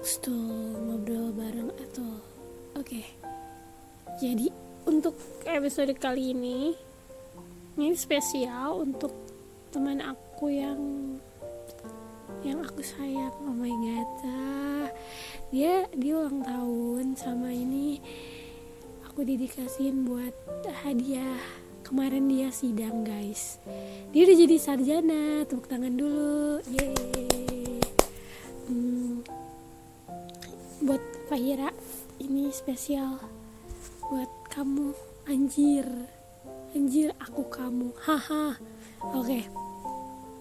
talks to ngobrol bareng atau oke. Okay. jadi untuk episode kali ini ini spesial untuk teman aku yang yang aku sayang. Oh my god ah, dia dia ulang tahun sama ini. Aku didikasiin buat hadiah kemarin dia sidang guys. Dia udah jadi sarjana tepuk tangan dulu. Yeay. Hmm, buat Fahira ini spesial buat kamu. Anjir anjir aku kamu. Haha. Oke.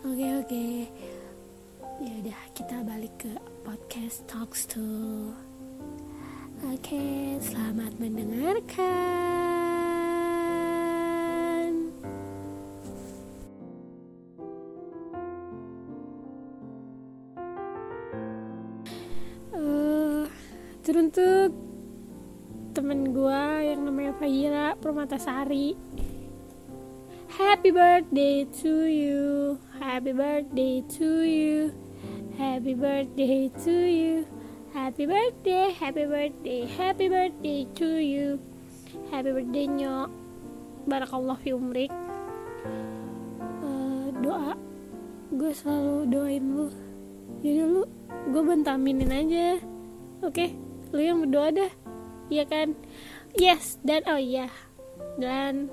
Oke oke. Ya udah kita balik ke podcast talks to. Oke okay, selamat mendengarkan teruntuk temen gue yang namanya Fahira Permatasari. Happy birthday to you. Happy birthday to you. Happy birthday to you. Happy birthday, happy birthday, happy birthday to you. Happy birthday nyok Barakallah fi umrik. Uh, Doa. Gue selalu doain lu. Jadi lu Gue bentaminin aja. Oke? okay? Lu yang berdoa dah. Iya kan? Yes Dan oh iya. Dan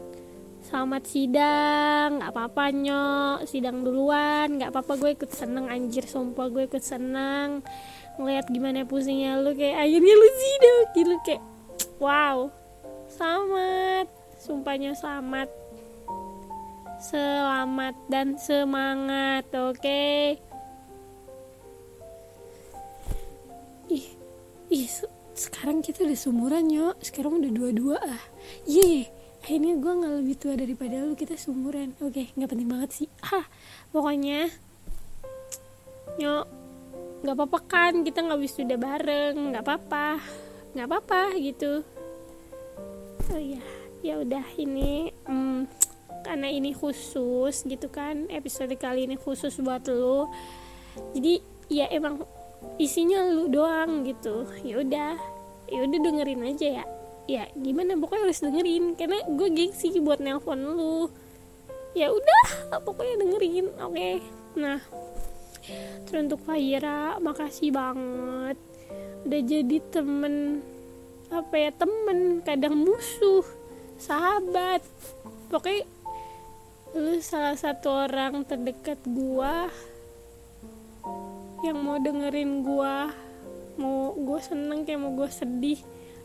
Selamat sidang, nggak apa-apa nyok, sidang duluan, nggak apa-apa gue ikut seneng anjir, sumpah gue ikut seneng. Ngeliat gimana pusingnya lu kayak akhirnya lu sidang, gitu kayak wow, selamat, sumpahnya selamat, selamat dan semangat, oke? Okay? Ih, ih, sekarang kita udah sumuran nyok, sekarang udah dua-dua ah, yeah akhirnya gue nggak lebih tua daripada lu. Kita seumuran. Oke okay, nggak penting banget sih. Ah pokoknya nyok nggak apa-apa kan? Kita nggak udah bareng. Nggak apa-apa. Nggak apa-apa gitu. Oh ya ya udah ini hmm, karena ini khusus gitu kan. Episode kali ini khusus buat lu. Jadi ya emang isinya lu doang gitu. Ya udah ya udah dengerin aja ya. Ya gimana? Pokoknya harus dengerin. Karena gue gengsi buat nelpon lu. Ya udah pokoknya dengerin oke? Okay. nah teruntuk Fahira makasih banget. Udah jadi temen apa ya temen kadang musuh sahabat. Pokoknya lu salah satu orang terdekat gua yang mau dengerin gua. Mau gue seneng kayak mau gue sedih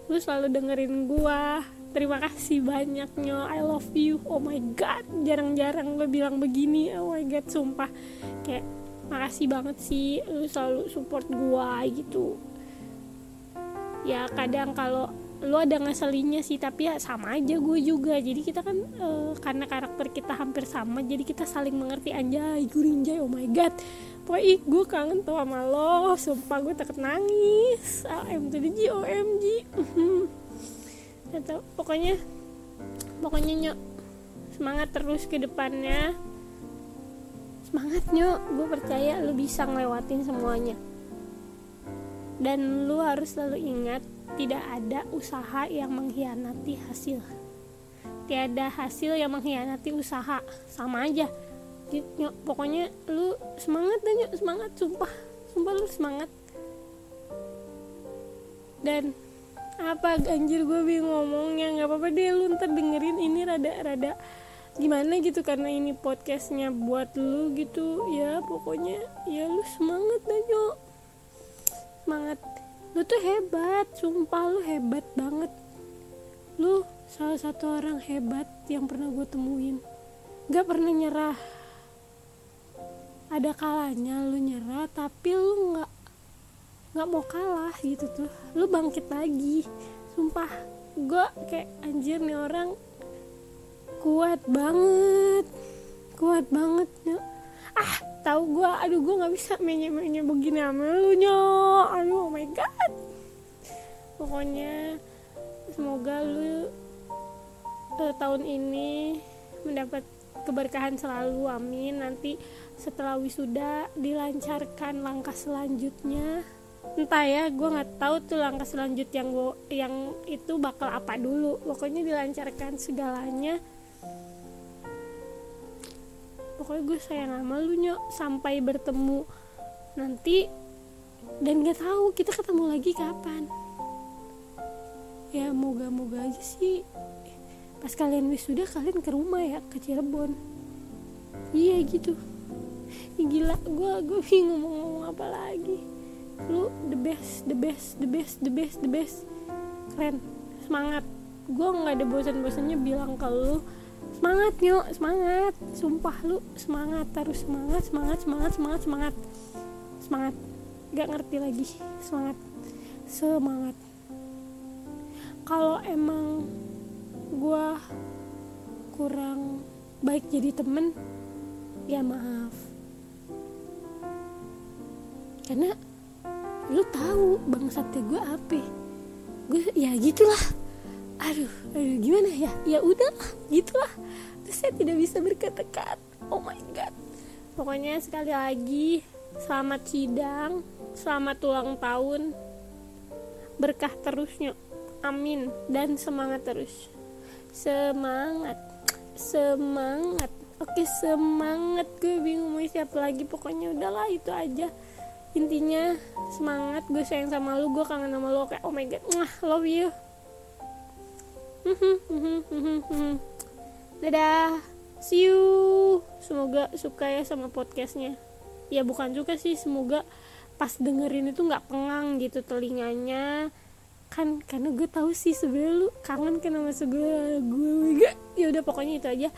lu selalu dengerin gua. Terima kasih banyaknya I love you. Oh my god jarang-jarang lo bilang begini. Oh my god sumpah. Kayak makasih banget sih lu selalu support gua gitu. Ya kadang kalau lu ada ngeselinnya sih tapi ya sama aja gue juga. Jadi kita kan uh, karena karakter kita hampir sama jadi kita saling mengerti. Anjay gurinjay oh my god. Pokoknya gue kangen tuh sama lo. Sumpah gue takut nangis. OMG OMG atau pokoknya pokoknya nyok semangat terus ke depannya. Semangat nyok. Gue percaya lo bisa ngelewatin semuanya dan lo harus selalu ingat tidak ada usaha yang mengkhianati hasil. Tiada hasil yang mengkhianati usaha. Sama aja. Pokoknya lu semangat dan nyok semangat sumpah. Sumpah lu semangat. Dan apa anjir gue bingung ngomongnya? Nggak apa-apa deh lu ntar dengerin ini rada-rada gimana gitu karena ini podcastnya buat lu gitu. Ya pokoknya ya lu semangat dan semangat lu tuh hebat sumpah lu hebat banget. Lu salah satu orang hebat yang pernah gue temuin. Gak pernah nyerah. Ada kalanya lu nyerah tapi lu nggak nggak mau kalah gitu tuh. Lu bangkit lagi. Sumpah gue kayak anjir nih orang kuat banget. Kuat banget ah tahu gue aduh gue nggak bisa menye menye begini sama lu nyok. Aduh oh my god. Pokoknya semoga lu uh, tahun ini mendapat keberkahan selalu amin. Nanti setelah wisuda dilancarkan langkah selanjutnya. Entah ya gue nggak tahu tuh langkah selanjut yang gue yang itu bakal apa dulu. Pokoknya dilancarkan segalanya pokoknya gue sayang sama lu nyok. Sampai bertemu nanti dan gak tahu kita ketemu lagi kapan. Ya moga-moga aja sih. Pas kalian wisuda kalian ke rumah ya ke Cirebon. Iya gitu. Gila gue gue bingung mau ngomong apa lagi. Lu the best the best the best the best the best. Keren. Semangat. Gue nggak ada bosan-bosannya bilang ke lu semangat yuk semangat. Sumpah lu semangat. Terus semangat semangat semangat semangat semangat. Semangat. Gak ngerti lagi. Semangat. Semangat. Kalau emang gue kurang baik jadi temen ya maaf. Karena lu tahu bangsatnya gue apa. Gue ya gitulah aduh aduh gimana ya? Ya udah gitulah. Terus saya tidak bisa berkata-kata. Oh my god. Pokoknya sekali lagi selamat sidang selamat ulang tahun. Berkah terusnya amin. Dan semangat terus. Semangat. Semangat. Oke semangat. Gue bingung mau siapa lagi. Pokoknya udahlah itu aja. Intinya semangat. Gue sayang sama lu gue kangen sama lu. Kayak oh my god. Mwah love you dadah. See you. Semoga suka ya sama podcastnya. Ya bukan juga sih semoga pas dengerin itu nggak pengang gitu telinganya. Kan karena gue tahu sih sebenarnya lu kangen kan sama segala gue. Gak ya udah pokoknya itu aja.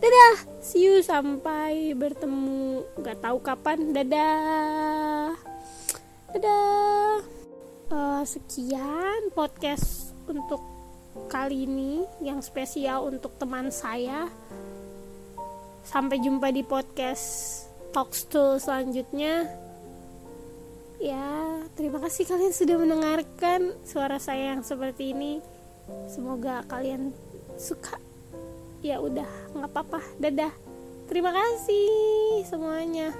Dadah. See you. Sampai bertemu. Nggak tahu kapan. Dadah. Dadah. Uh, sekian podcast untuk kali ini yang spesial untuk teman saya. Sampai jumpa di podcast Talks to selanjutnya. Ya, terima kasih kalian sudah mendengarkan suara saya yang seperti ini. Semoga kalian suka. Ya udah, nggak apa-apa. Dadah. Terima kasih semuanya.